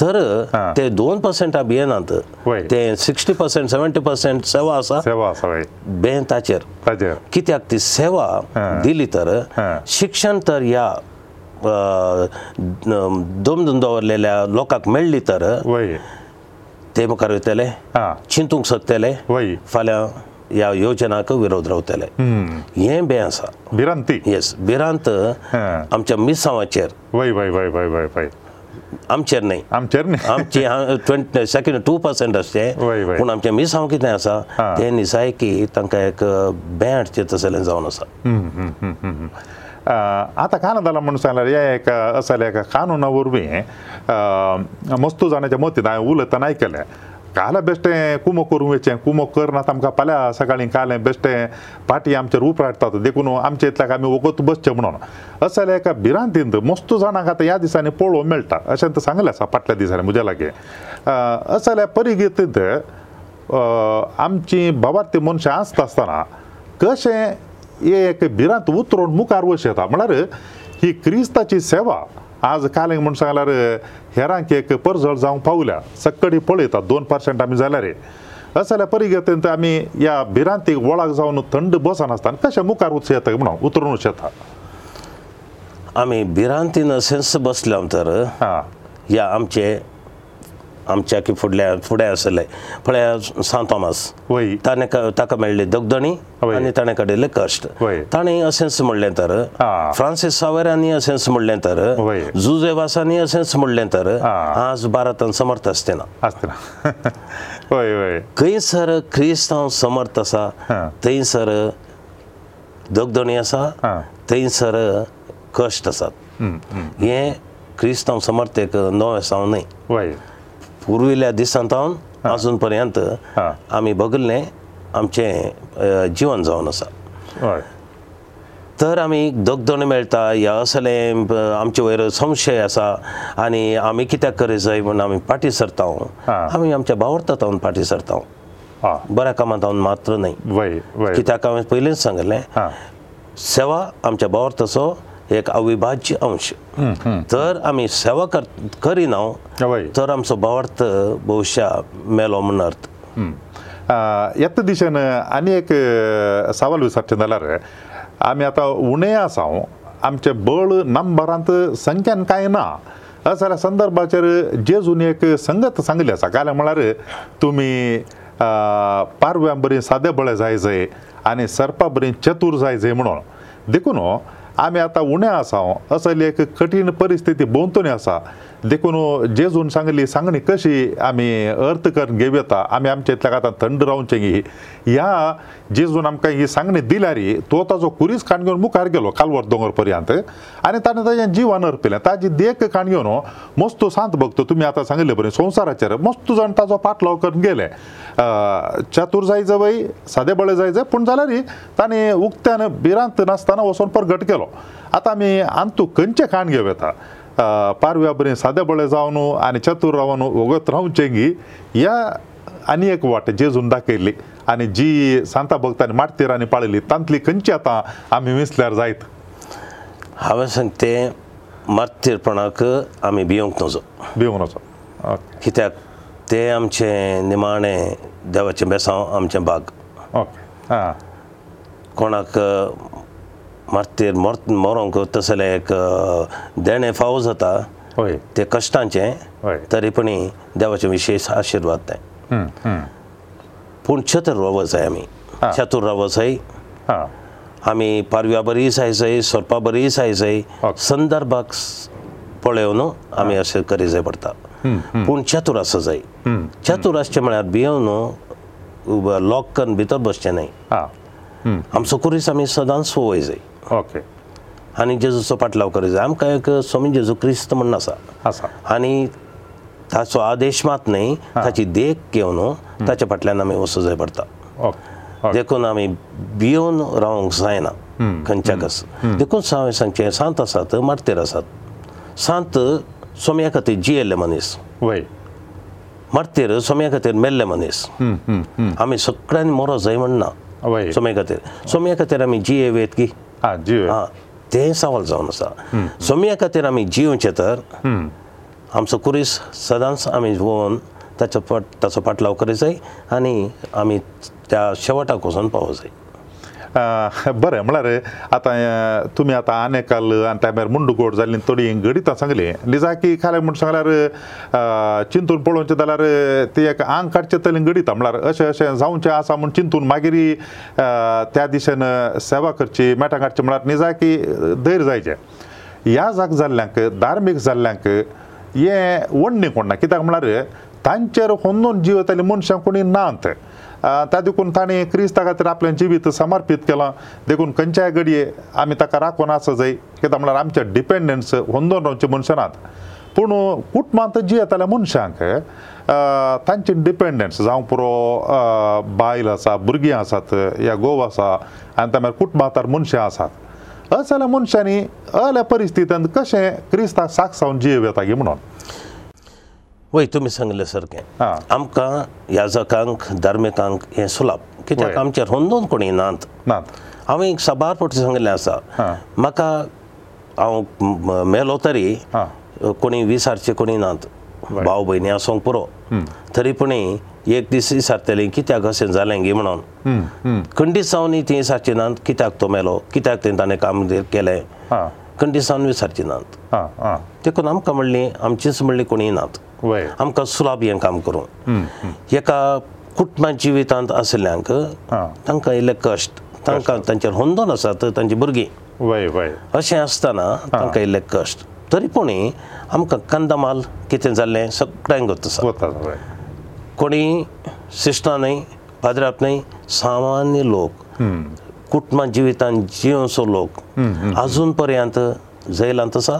ತರ ತೇ 2% ಅಭಿಯನ ಅಂತ ತೇ 60% 70% ಸೇವಾ ಆಹಾ ಸೇವಾ ಆಯ್ತು ಬೆಂಥಾಚರ್ ಅಜಾ ಕಿತಾಕ್ತಿ ಸೇವಾ दिली ತರ ಶಿಕ್ಷಣ ತರ್ಯ ಆ ದುಮ್ ದುಂದ ಓರ್लेल्या लोकाك ಮೆಳ್ಲಿ ತರ ವೈ ತೇಮ ಕರುತಲೆ ಹಾ ಚಿಂತು ง ಸಕ್ತಲೆ ವೈ ಫಾಲಾ ह्या योजनाक विरोध रावतले हे बे आसा भिरांती येस भिरांत आमच्या मिरसांवाचेर आमचेर न्ही आमचेर न्ही आमचे ट्वेंटी सेकेंड टू पर्संट आसचे पूण आमचे मिरसांव कितें आसा ते निसाय की तांकां एक बे हाडचे तसले जावन आसा आतां कानून जाला म्हणून सांगल्यार हे एक असले एका कानूना वरवीं मस्तू जाणाच्या मतीन हांवें उलयतना आयकलें काला बेश्टे कुमो करूं वेचे कुमो करनात आमकां फाल्यां सकाळीं काले बेश्टे पाटी आमचेर उपराटता देखून आमचे इतल्याक आमी वगत बसचे म्हणून असं जाल्यार एका भिरांतींत मस्त जाणांक आतां ह्या दिसांनी पळोवंक मेळटा अशें तें सांगलें आसा फाटल्या दिसांनी म्हज्या लागीं असं जाल्यार परिगेतींत आमची भावार्थी मनशां आसता आसतना कशें एक भिरांत उतरून मुखार वयस येता म्हळ्यार ही क्रिस्ताची सेवा आज कालें म्हूण सांगल्यार हेरांक एक परझळ जावंक पावल्या सकट ही पळयता दोन पर्संट आमी जाल्यार असं जाल्यार परिगतेंत आमी ह्या भिरांतीक वळाक जावन थंड बसनासतना कशें मुखार उच्च येता म्हणून उतरून येता आमी भिरांतीन सेन्स बसल्या तर ह्या आमचे आमच्या की फुडल्या फुडें आसले फळ्या सांत थॉमस ताणें ताका मेळ्ळी दगदणी आनी ताणें काडिल्लें कश्ट ताणें असेंस म्हणलें तर फ्रांसीस सावेरांनी असेंस म्हणलें तर जुजेवासांनी असेंस म्हणलें तर आज भारतान समर्थ आसचें ना खंयसर क्रिस्तांव समर्थ आसा थंयसर दगदणी आसा थंयसर कश्ट आसात हे क्रिस्तांव समर्थ एक नवें सावन न्हय पुर्विल्ल्या दिसांतावन आजून पर्यंत आमी बगल्ले आमचे जीवन जावन आसा तर आमी दोगदोण मेळटा या असले आमचे वयर संशय आसा आनी आमी कित्याक करे जाय म्हण आमी फाटी सरता आमी आमच्या भावार्थावन फाटी सरता बऱ्या कामांतावन मात्र न्ही कित्याक हांवें पयलींच सांगले सेवा आमच्या भावार्थाचो एक अविभाज्य अंश जर आमी सेवा कर करिना तर आमचो भावार्थ भविश्या मेलो म्हण अर्थ येत दिशेन आनी एक सवाल विचारचें जाल्यार आमी आतां उणें आसा आमचे बळ नंबरांत संख्यान कांय ना जाल्यार संदर्भाचेर जेजून एक संगत सांगली आसा जाल्यार म्हळ्यार तुमी पारव्यां बरी सादे बळे जाय जाय आनी सरपा बरी चतूर जाय जाय म्हणून देखून आमी आतां उणें आसा असो लेख कठीण परिस्थिती भोंवतणी आसा देखून जेजून सांगली सांगणी कशी आमी अर्थ करून घेव येता आमी आमचे इतल्याक आतां थंड रावचे ही ह्या जेजून आमकां ही सांगणी दिल्या रे तो ताजो कुरीस खाण घेवन मुखार गेलो कालवर दोंगर पर्यंत आनी ताणें ताजें जीवन अर्पिलें ताजी देख खाण घेवन मस्त सांत भक्त तुमी आतां सांगिल्ले बरें संवसाराचेर मस्त जाण ताजो पाटलाव करून गेले चतूर जाय जवय सादे बळे जाय जाय पूण जाल्यार ताणें उक्त्यान भिरांत नासतना वचून परगट केलो आतां आमी आंतू खंयचें खाण घेवं येता पारव्यापरी सादे बळे जावन आनी चतूर रावन वगत रावचें गी ह्या आनी एक वाट जेजून दाखयल्ली आनी जी सांता भक्तांनी माटतेरांनी पाळिल्ली तांतली खंयची आतां आमी विसल्यार जायत हांवें सांग तें मार्तीरपणाक आमी भिवंक नजो भिवंक नजो कित्याक तें आमचें निमाणें देवाचें बेसांव आमचें बाग कोणाक मार्तेर मोरत मोरोंक तसले एक देणें फावो जाता हय तें कश्टांचें हय तरीपणी देवाचे विशेश आशिर्वाद ते पूण छत्र रवसाय आमी चतुर रवसाय आमी पारव्या बरी सायसय सोरपा बरी सायसय संदर्भाक पळोवन आमी अशें करी जाय पडटा पूण चतुर आसा जाय चतुर आसचें म्हळ्यार भियोव न्हू लोक कन्न भितर बसचें न्हय आमचो कुरीस आमी सदांच सवय जाय ओके आनी जेजूचो पाटलाव करीत आमकां एक स्वामी जेजू क्रिस्त म्हण आसा आनी ताचो आदेश मात न्ही ताची देख घेवन ताच्या फाटल्यान आमी वसो जाय पडटा देखून आमी भिवन रावंक जायना खंयच्या कस देखून हांवें सांगचें सांत आसात मार्तेर आसात सांत स्वाम्या खातीर जियेल्ले मनीस मार्तेर स्वाम्या खातीर मेल्ले मनीस आमी सगळ्यांनी मरो जाय म्हण ना स्वाम्या खातीर स्वाम्या खातीर आमी जिये वेत की ते सवाल जावन आसा सोमया खातीर आमी जिवचे तर आमचो कुरीस सदांच आमी जुवन ताचो ताचो फाटलाव करूंक जाय आनी आमी त्या शेवटाक वचून पावूंक जाय बरें म्हळ्यार आतां तुमी आतां आनेकाल आनी त्या भायर मुंडू गोड जाल्ली थोडी घडिता सांगली लिजा की खालें म्हणटा सांगल्यार चिंतून पळोवचें जाल्यार ती एक आंग काडचें तरी घडिता म्हळ्यार अशें अशें जावचें आसा म्हूण चिंतून मागीर त्या दिशेन सेवा करची मेटां काडची म्हळ्यार निजा की धैर्य जायचें ह्या जाग जाल्ल्यांक धार्मीक जाल्ल्यांक हें व्हडणी कोण ना कित्याक म्हळ्यार तांचेर होन्नून जिवताली मनशां कोणी ना थंय ता देखून ताणें क्रिस्ता खातीर आपलें जिवीत समर्पीत केलां देखून खंयच्याय घडये आमी ताका राखून आसा जाय कित्याक म्हळ्यार आमचे डिपेंडंस होंदोन रावचे मनशांत पूण कुटुंबांत जियेताल्या मनशांक तांचे डिपेंडंट्स जावं पुरो बायल आसा भुरगीं आसात या गोव आसा आनी ते मागीर कुटुंबांतर मनशां आसात असल्या मनशांनी असल्या परिस्थितींत कशें क्रिस्ताक साक्ष जावन जियेव येता गे म्हणून वय तुमी सांगले सारकें आमकां याजकांक धर्मिकांक हें सुलाप कित्याक आमचेर हुंदून कोणी नात हांवें एक साबार पट सांगिल्लें आसा म्हाका हांव मेलो तरी कोणी विसारचे कोणी नात भाव भयणी आसूंक पुरो तरी पूणी एक दीस विसारतलें कित्याक अशें जालें गे म्हणून खंडीत जावनय ती विसारची नात कित्याक तो मेलो कित्याक तें ताणें काम केलें खंडीत जावन विसारची नात देखून आमकां म्हणली आमचीच म्हणली कोणी नात आमकां सुलाब हें काम करूं एका कुटुंबां जिवितांत आसल्यांक तांकां येयले कश्ट तांकां तांचेर होंदोन आसात तांची भुरगीं अशें आसताना तांकां येयले कश्ट तरी पूण आमकां कंदमाल कितें जाल्लें सगळ्यांक आसा कोणी सिश्टां न्हय पाद्राप न्हय सामान्य लोक कुटुंबां जिवितांत जियोसो लोक आजून पर्यंत जैलांत आसा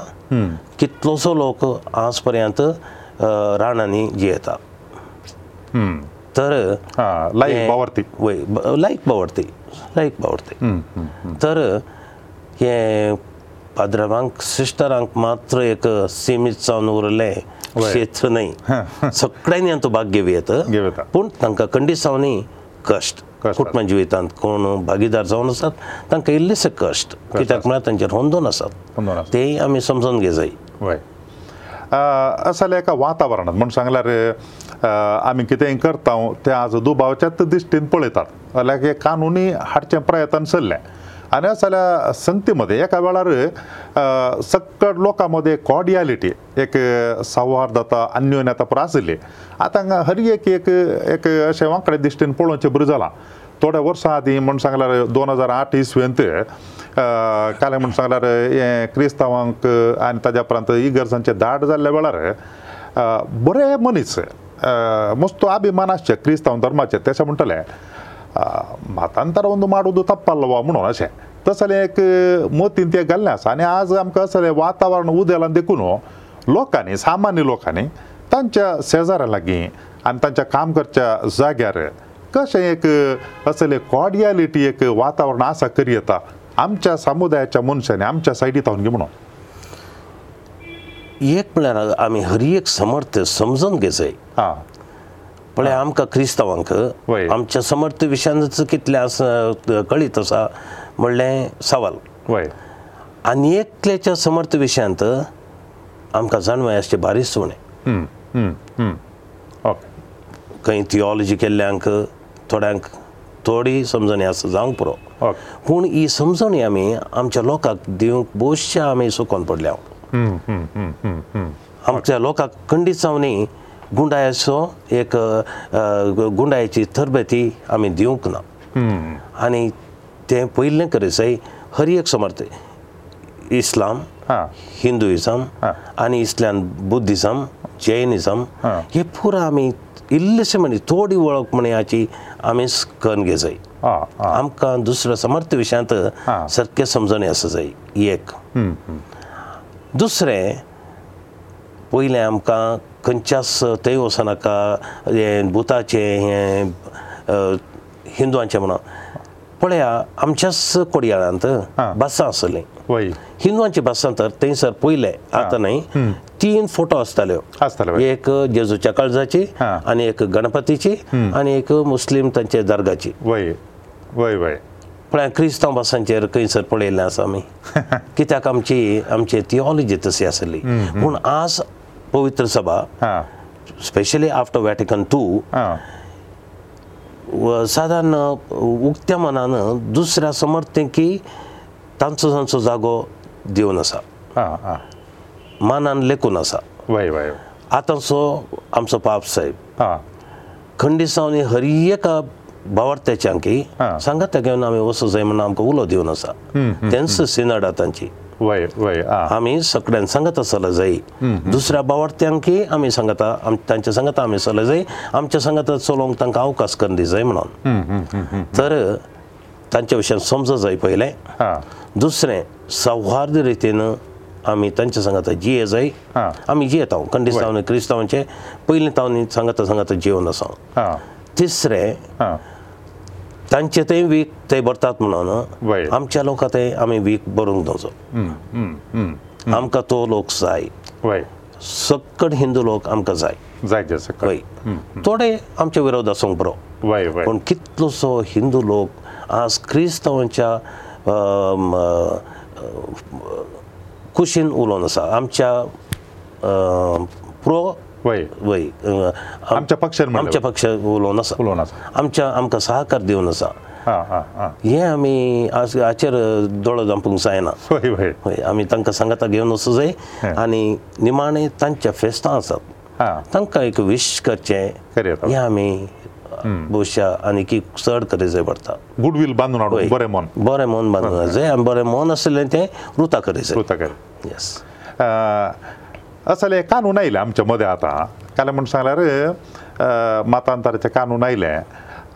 कितलोसो लोक आज पर्यंत राणांनी जियेता तर लायक बावर्ती वय लायक बावर्ती लायक बावर्ती तर हे पाद्रवांक सिस्टरांक मात्र एक सिमीत जावन उरले क्षेत्र न्हय सगळ्यांनी आतां भाग घेवयेत पूण तांकां कंडिसांनी कश्ट कुटुंबा जिवितांत कोण भागीदार जावन आसात तांकां इल्लेशे कश्ट कित्याक म्हळ्यार तांचेर होंदोन आसात तेय आमी समजून घे जाय असले एका वातावरणांत म्हण सांगल्यार आमी कितेंय करता तें आज दुबावच्याच दिश्टीन पळयतात जाल्यार हें कानुनी हाडचें प्रयत्न चल्लें आनी असं जाल्यार संगती मदें एका वेळार सक्कड लोकां मदें कॉडियालिटी एक सौहार्दता अन्योन्यता पर आशिल्ली आतां हर एक एक एक अशें वांकडे दिश्टीन पळोवचें बरें जालां थोड्या वर्सां आदीं म्हण सांगल्यार दोन हजार आठ इसवेंत काले म्हण सांगल्यार हे क्रिस्तांवांक आनी ताज्या उपरांत इगर्जांचे धाड जाल्ल्या वेळार बरे मनीस मस्तो अभिमान आसचे क्रिस्तांव धर्माचे तशें म्हणटले मातांतर वंद माडू तप्पाल्लो वा म्हणून अशें तसलें एक मतीन तें गेल्लें आसा आनी आज आमकां असलें वातावरण उदेलां देखून लोकांनी सामान्य लोकांनी तांच्या शेजाऱ्या लागीं आनी तांच्या काम करच्या जाग्यार कशें एक असलें कॉडियालिटी एक वातावरण आसा करी येता आमच्या समुदायाच्या मनशांनी आमच्या सायडी पावन घे म्हणून एक म्हळ्यार आमी हरी एक समर्थ समजून घे जाय पळय आमकां क्रिस्तांवांक आमच्या समर्थ विशयानच कितले आसा कळीत आसा म्हणलें सवाल आनी एकल्याच्या समर्थ विशयांत आमकां जाणवाय अशें बारीक सुणें खंय थिओलॉजी केल्ल्यांक थोड्यांक थोडी समजण हें आसा जावंक पुरो पूण ही समजण आमी आमच्या लोकांक दिवंक बोसचे आमी सुकोन पडल्या आमच्या लोकांक खंडीत जावनी गुंडायाचो एक गुंडायाची तरबती आमी दिवंक ना आनी तें पयलें करीसय हर एक समर्थ इस्लाम हिंदुइजम आनी इस्लाम बुद्धिजम जैनिजम हे पुरो आमी इल्लेशे म्हणजे थोडी वळख म्हण हाची आमी कन घे जाय आमकां दुसऱ्या समर्थ विशयांत सारकें समजणी आसा जाय एक दुसरें पयलें आमकां खंयच्याच थंय वचूं नाका हें भुताचें हें हिंदुचें म्हणून पळया आमच्याच कोडयाळांत बासां आसलीं हिंदूंची भाषांतर थंयसर पयले आतां न्हय तीन फोटो आसताल्यो एक जेजूच्या काळजाची आनी एक गणपतीची आनी एक मुस्लीम तांचे दर्गाची पळय क्रिस्तांव भासांचेर खंयसर पळयल्लें आसा आमी कित्याक आमची आमची थिओलॉजी तशी आसली पूण आज पवित्र सभा स्पेशली आफ्टर वॅटिकन टू सादारण उक्त्या मनान दुसऱ्या समर्थ की तांचो तांचो जागो दिवन आसा मानान लेखून आसा आतांचो आमचो पाप साहेब खंडी सावन हरी एका भावार्थ्याच्यांकी सांगात ते घेवन आमी वसो जाय म्हणून आमकां उलो दिवन आसा तेंच सिनाडा तांची आमी सगळ्यांक सांगत आसले जाय दुसऱ्या भावार्थ्यांकी आमी सांगत तांचे सांगत आमी चलो जाय आमच्या सांगत चलोवंक तांकां अवकाश करून दिसय म्हणून तर तांच्या विशयान समजत जाय पयलें दुसरें सौहार्द रितीन आमी तांचे सांगात जियेजय आमी जियेता कंडिस्तावन क्रिस्तांवचे पयलीं तावनी सांगात सांगात जेवन आसा तिसरें तांचे थंय वीक थंय भरतात म्हणून आमच्या लोकां थंय आमी वीक भरूंक दवरचो आमकां तो लोक जाय सकट हिंदू लोक आमकां जाय जाय थोडे आमच्या विरोध आसूंक बरो पूण कितलोसो हिंदू लोक आज क्रिस्तांवांच्या कुशीन उलोवन आसा आमच्या प्रो वय आमच्या पक्ष आमच्या पक्ष उलोवन आसा उलोवन आसा आमच्या आमकां सहकार दिवन आसा हे आमी हाचेर दोळो जांपूंक जायना आमी तांकां सांगता घेवन वचूं जाय आनी निमाणें तांच्या फेस्तां आसात तांकां एक विश करचें हे आमी भुशा आनी की चड तरेचे पडटा गुडवील बांदून हाडूंक बरें मन बरें मन बांदून हाडचें आनी बरें मन आसलें तें रुता करेचें रुता कर यस असले कानून आयले आमच्या मदें आतां काल म्हण सांगल्यार मतांतराचें कानून आयलें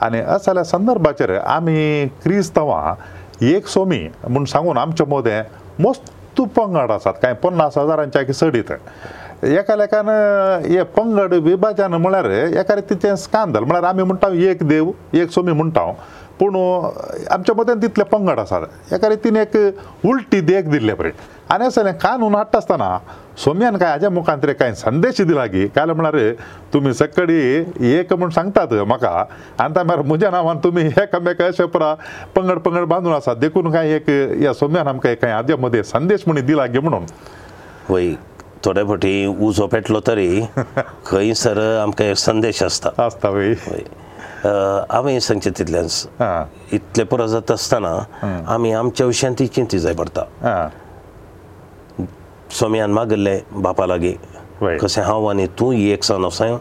आनी असल्या संदर्भाचेर आमी क्रिस्तांवां एक सोमी म्हूण सांगून आमचे मदें मस्त पंगड आसात कांय पन्नास हजारांच्या सडीत एका लेखान हे पंगड विभाजन म्हळ्यार एका रितीचें स्कांदल म्हळ्यार आमी म्हणटा एक देव एक स्वामी म्हणटा पूण आमच्या मदें तितले पंगड आसात एका रितीन एक उल्टी देख दिल्ले पळय आनी असलें कानून हाडटा आसतना स्वामीन काय हाज्या मुखांतर कांय संदेश दिला की काय म्हणल्यार तुमी सकाळी एक म्हूण सांगतात म्हाका आनी त्या म्हळ्यार म्हज्या नांवान तुमी एकामेक अशें परा पंगड पंगड बांदून आसात देखून काय एक ह्या स्वामीन आमकां कांय हाज्या मदें संदेश म्हणून दिला गे म्हणून वय थोडे फावटी उजो पेटलो तरी खंयसर आमकां एक संदेश आसता आसता हांवें सांगचें तितलेंच इतले पुरो जाता आसतना आमी आमच्या विशयान ती चिंती जाय पडटा सोम्यान मागिल्लें बापा लागीं कशें हांव आनी तूं एक जावन आसा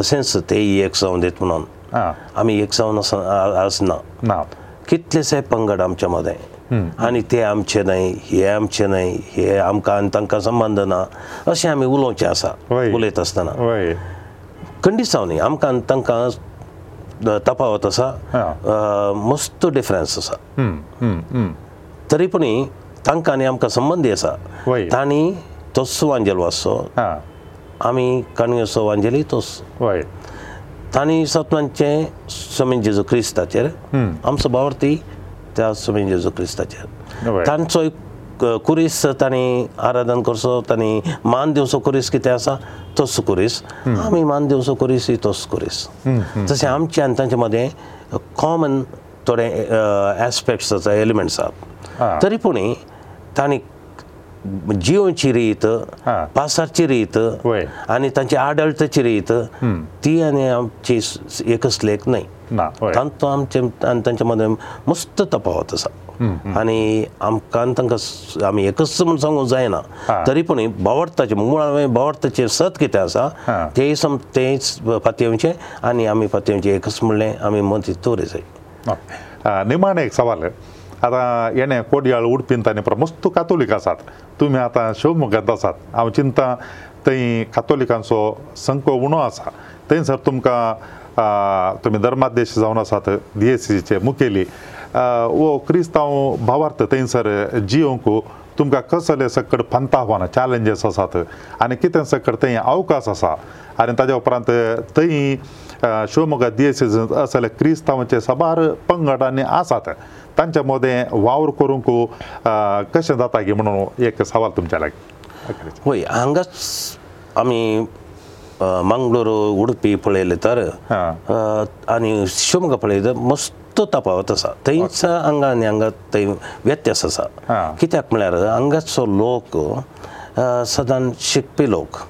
तशेंच तेय एक जावन दित म्हणून आमी एक जावन आसा आज ना कितलेशे पंगड आमच्या मदें आनी ते आमचे न्हय हे आमचे न्हय हे आमकां तांकां संबंद ना अशें आमी उलोवचें आसा उलयत आसतना कंडिसांव न्ही आमकां तांकां तफावत आसा मस्त डिफरन्स आसा तरी पूण तांकां आनी आमकां संबंदी आसा तांणी तस्सो वांजेल वाचचो आमी कणगेचो वांजेली तस तांणी सत्वांचे स्वामी जेजू क्रिस्ताचेर आमचो भावार्थी त्या स्वामी जेजू क्रिस्ताचे तांचो एक कुरीस तांणी आराधन करचो तांणी मान दिवचो कुरीस कितें आसा तस कुरीस आमी मान दिवचो कुरीस ही तस कुरीस तशें आमचे आनी तांचे मदें कॉमन थोडे एस्पेक्ट्स आसा एलिमेंट्स आसात तरी पूण तांणी जीवची रीत पासाची रीत आणि त्यांची आडळतची रीत ती आणि आमची एकच लेख नाही तांतो आमचे आणि त्यांच्या मध्ये मस्त तपावत असा आणि आमकां तांकां आम्ही एकच म्हणून सांगू जायना तरी पण बवर्ताचे मूळ हांवें बवर्ताचे सत कितें आसा ते सम तेच पातयेवचे आणि आम्ही पातयेवचे एकच म्हणले आम्ही मन तितू रे जाय निमाणे एक सवाल आहे आतां येणे कोडयाळ उडपीन ताणी प्रमुख तूं कातोलीक आसात तुमी आतां शिवमोग्गांत आसात हांव चिंता थंय कातोलिकांचो संख उणो आसा थंयसर तुमकां तुमी धर्मादेश जावन आसात डीएससीचे मुखेली वो क्रिस्तांव भावार्थ थंयसर जियोंक तुमकां कसले सकड फंतावन चॅलेंजीस आसात आनी कितें सकड थंय अवकाश आसा आनी ताज्या उपरांत थंय शिवमोग्गा दियेसीस आसले क्रिस्तांवचे सबार पंगड आनी आसात तांचे मदे वावर करूंक कशें जाता गे म्हणून एक सवाल तुमच्या लागी होय हांगाच आमी मंगळुरू उडपी पळयले तर आनी शिमोगा पळयले मस्त तपावत आसा थंयचो हांगा आनी हांगा थंय व्यत्यास आसा कित्याक म्हळ्यार हांगाचो लोक सदां शिकपी लोक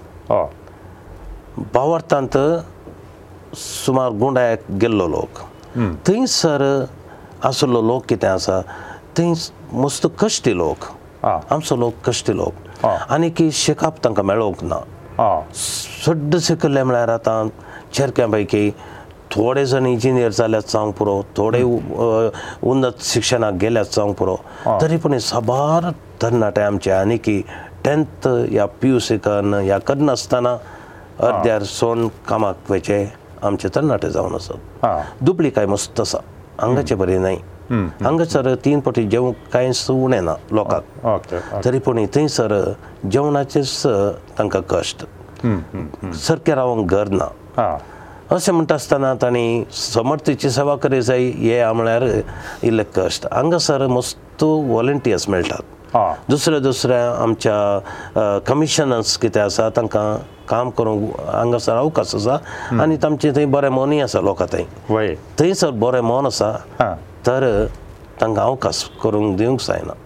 भावार्थांत सुमार गुंडायक गेल्लो लोक थंयसर आसलो लोक कितें आसा थंय मस्त कश्टी लोक आमचो लोक कश्टी लोक आनीक शिकप तांकां मेळोंक ना सड्ड शिकले म्हळ्यार आतां चेरक्यां पैकी थोडे जण इंजिनियर जाल्यात सांग पुरो थोडे उन्नत शिक्षणाक गेल्यात सांग पुरो तरी पूण साबार तरणाटे आमचे आनी की टेंथ या पी यू सी कन या करनासतना अर्ध्यार सोन कामाक वचे आमचे तरणाटे जावन आसात दुबळी काय मस्त आसा आंगाचें बरें न्हय हांगासर तीन पटी जेवूंक कांयच उणें ना लोकांक तरी पूण थंयसर जेवणाचेच तांकां कश्ट सारकें रावंक घर ना अशें म्हणटा आसतना तांणी समर्थीची सेवा करी जाय हें म्हळ्यार इल्लें कश्ट हांगासर मस्तो वॉलंटियर्स मेळटात दुसऱ्या दुसऱ्या आमच्या कमिशनर्स कितें आसा तांकां काम करूंक हांगासर अवकास आसा आनी तांचे थंय बरें मनूय आसा लोकां थंय थंयसर बरें मन आसा तर तांकां अवकास करूंक दिवंक जायना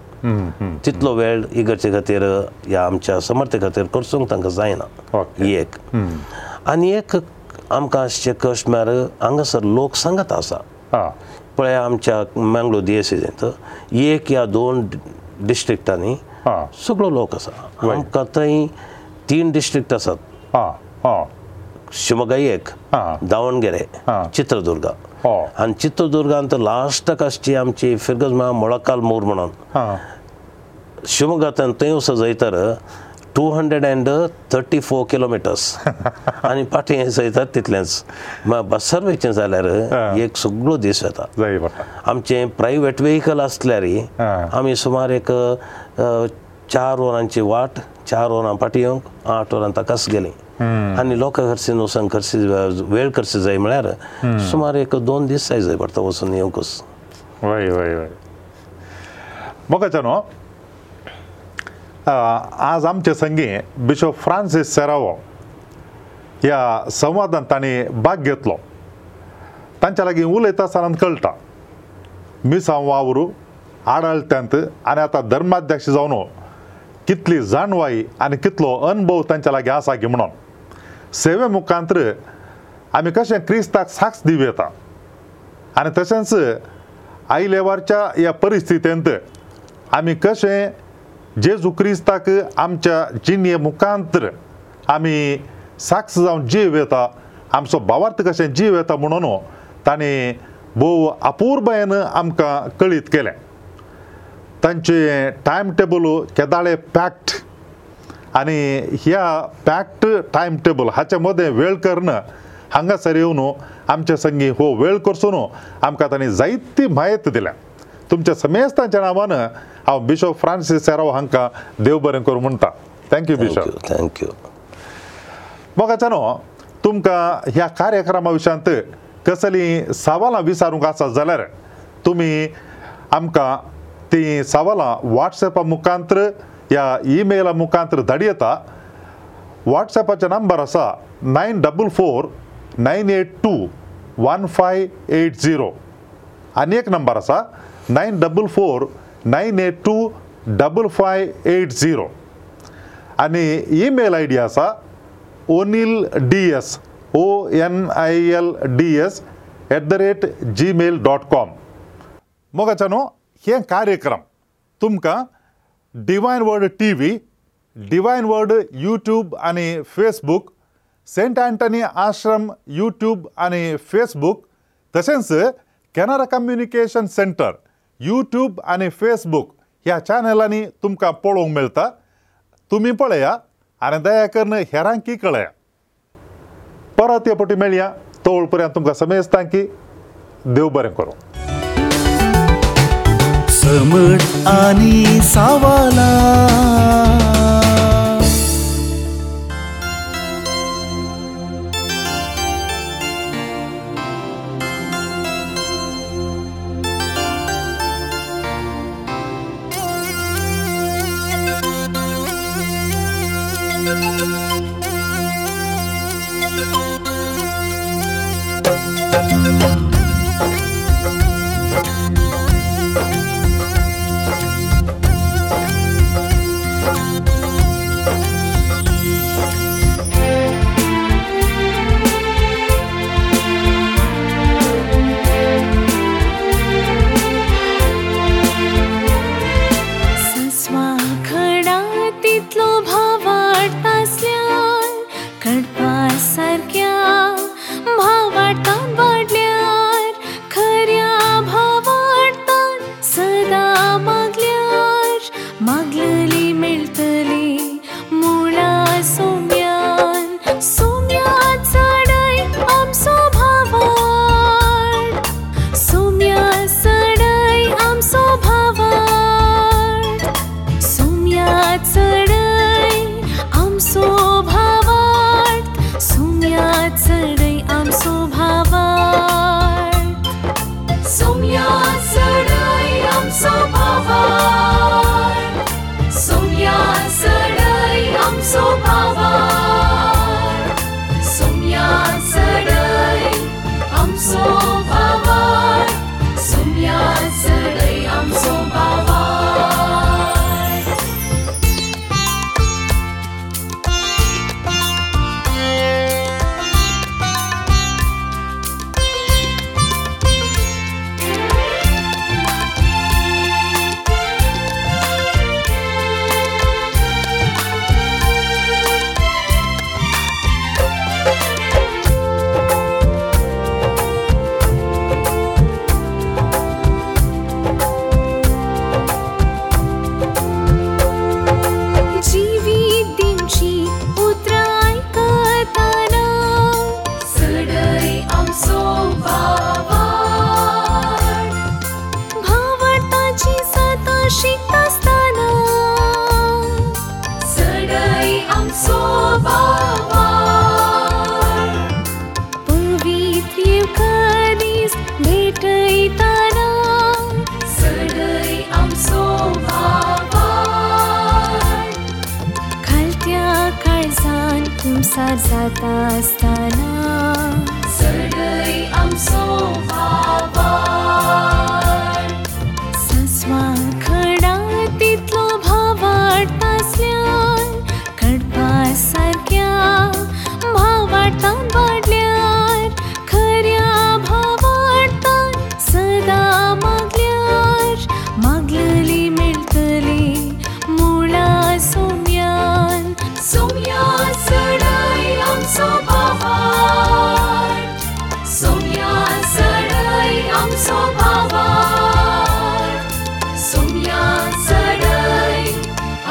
तितलो वेळ इगर्जे खातीर ह्या आमच्या समर्थे खातीर करसूंक तांकां जायना ही एक आनी एक आमकां आसचे कश्ट म्हळ्यार हांगासर लोकसंगत आसा पळय आमच्या मँगलोर दिएसीत एक ह्या दोन डिस्ट्रिक्टांनी सगळो लोक आसा आमकां थंय तीन डिस्ट्रिक्ट आसात शिमोगा एक दावणगेरे चित्रदुर्गा आनी चित्रदुर्गांत लास्टाक आसची आमची फिरगज म्हळ्यार मोळकाल मोर म्हणून शिमोगांतल्यान थंय सजयतर two hundred and thirty four kilometres आनी पाठी हें सजयतात तितलेंच म्हळ्यार बस सर्वेचें जाल्यार एक सगळो दीस येता आमचें प्रायवेट वेहिकल आसल्यारय आमी सुमार एक चार वरांची वाट चार वरां फाटी येवंक आठ वरां ताकाच गेलीं आनी लोकां खरशीन वचून खरशी वेळ करची जाय म्हळ्यार सुमार एक दोन दीस जाय जाय पडटा वचून येवकच वय वय वय म्हाका तर न्हू आज आमचे संगी बिशो फ्रांसीस सेरावो ह्या संवादान ताणी भाग घेतलो तांच्या लागीं उलयता आसतना कळटा मिसांव वावरू आडाळत्यांत आनी आतां धर्माध्यक्ष जावन कितली जाणवाई आनी कितलो अनभव तांच्या लागीं आसा की म्हणून सेवे मुखांत आमी कशें क्रिस्ताक साक्ष दिवं येता आनी तशेंच आई लेवारच्या ह्या परिस्थितींत आमी कशें जेजू क्रिस्ताक आमच्या जिणे मुखांत आमी साक्ष जावन जीव येता आमचो भावार्थ कशें जीव येता म्हणून ताणें भोव अपुर्बेन आमकां कळीत केलें तांचे टायम टेबल केदाळे पॅक्ट आनी ह्या पॅक्ट टायम टेबल हाचे मदे वेळ कर्न हांगासर येवन आमचे संगी हो वेळ करसून आमकां ताणी जायती म्हायती दिल्या तुमच्या समेस्तांच्या नांवान हांव बिशो फ्रांसीस सेराव हांकां देव बरें करूं म्हणटा थँक्यू बिशो थँक्यू मोगाच्या न्हू तुमकां ह्या कार्यक्रमा विशयांत कसलीं सवालां विचारूंक आसा जाल्यार तुमी आमकां तीं सवालां वॉट्सॅपा मुखांत्र या ईमेला मुखांत्र धाडयता वॉट्सॅपाचे नंबर आसा nine double four nine eight two one five eight zero आनी एक नंबर आसा nine double four nine eight two double five eight zero आनी ईमेल आय डी आसा Oneil D S O N I L D S at the rate Gmail dot com मोगाच्या न्हू हे कार्यक्रम तुमकां Divine World T V Divine World YouTube आनी Facebook Saint Antony Ashram YouTube आनी Facebook तशेंच कॅनरा कम्युनिकेशन सेंटर युट्यूब आनी फेसबूक ह्या चॅनलांनी तुमकां पळोवंक मेळटा तुमी पळया आनी दया करून हेरांकी कळया परत हे पटी मेळया तो पर्यंत तुमकां समेजता की देव बरें करूं समट आनी सावाला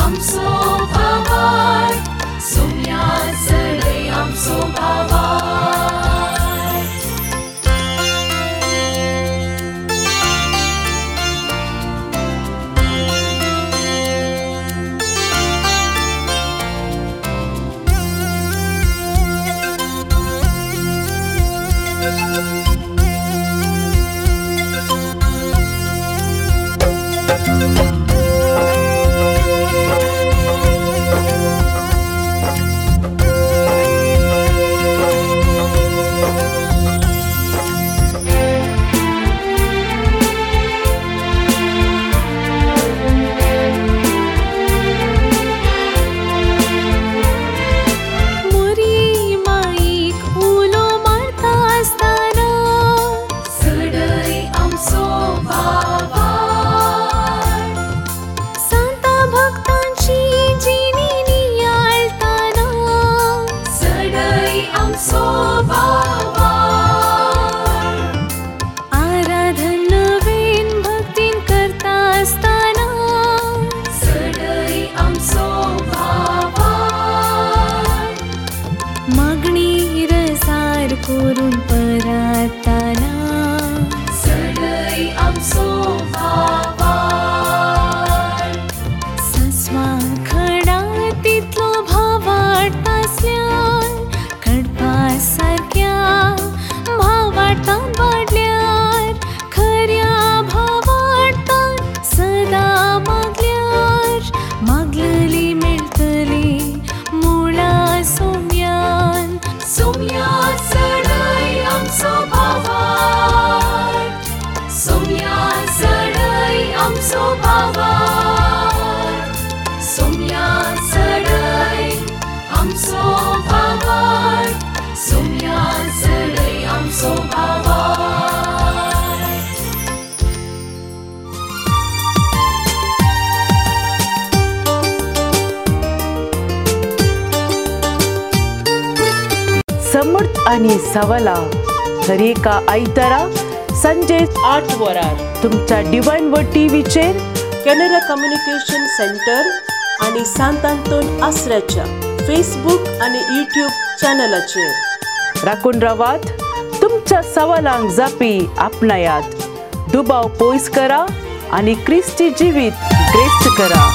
आमचो सावला दर एका आयतारा संजे आठ वरार तुमच्या डिवायन टीव्हीचेर कॅनरा कम्युनिकेशन सेंटर आणि सांत आंतोन आसऱ्याच्या फेसबुक आणि युट्यूब चॅनलाचेर राखून रावात तुमच्या सवालांक जापी आपणायात दुबाव पयस करा आणि क्रिस्ती जिवीत ग्रेस्त करा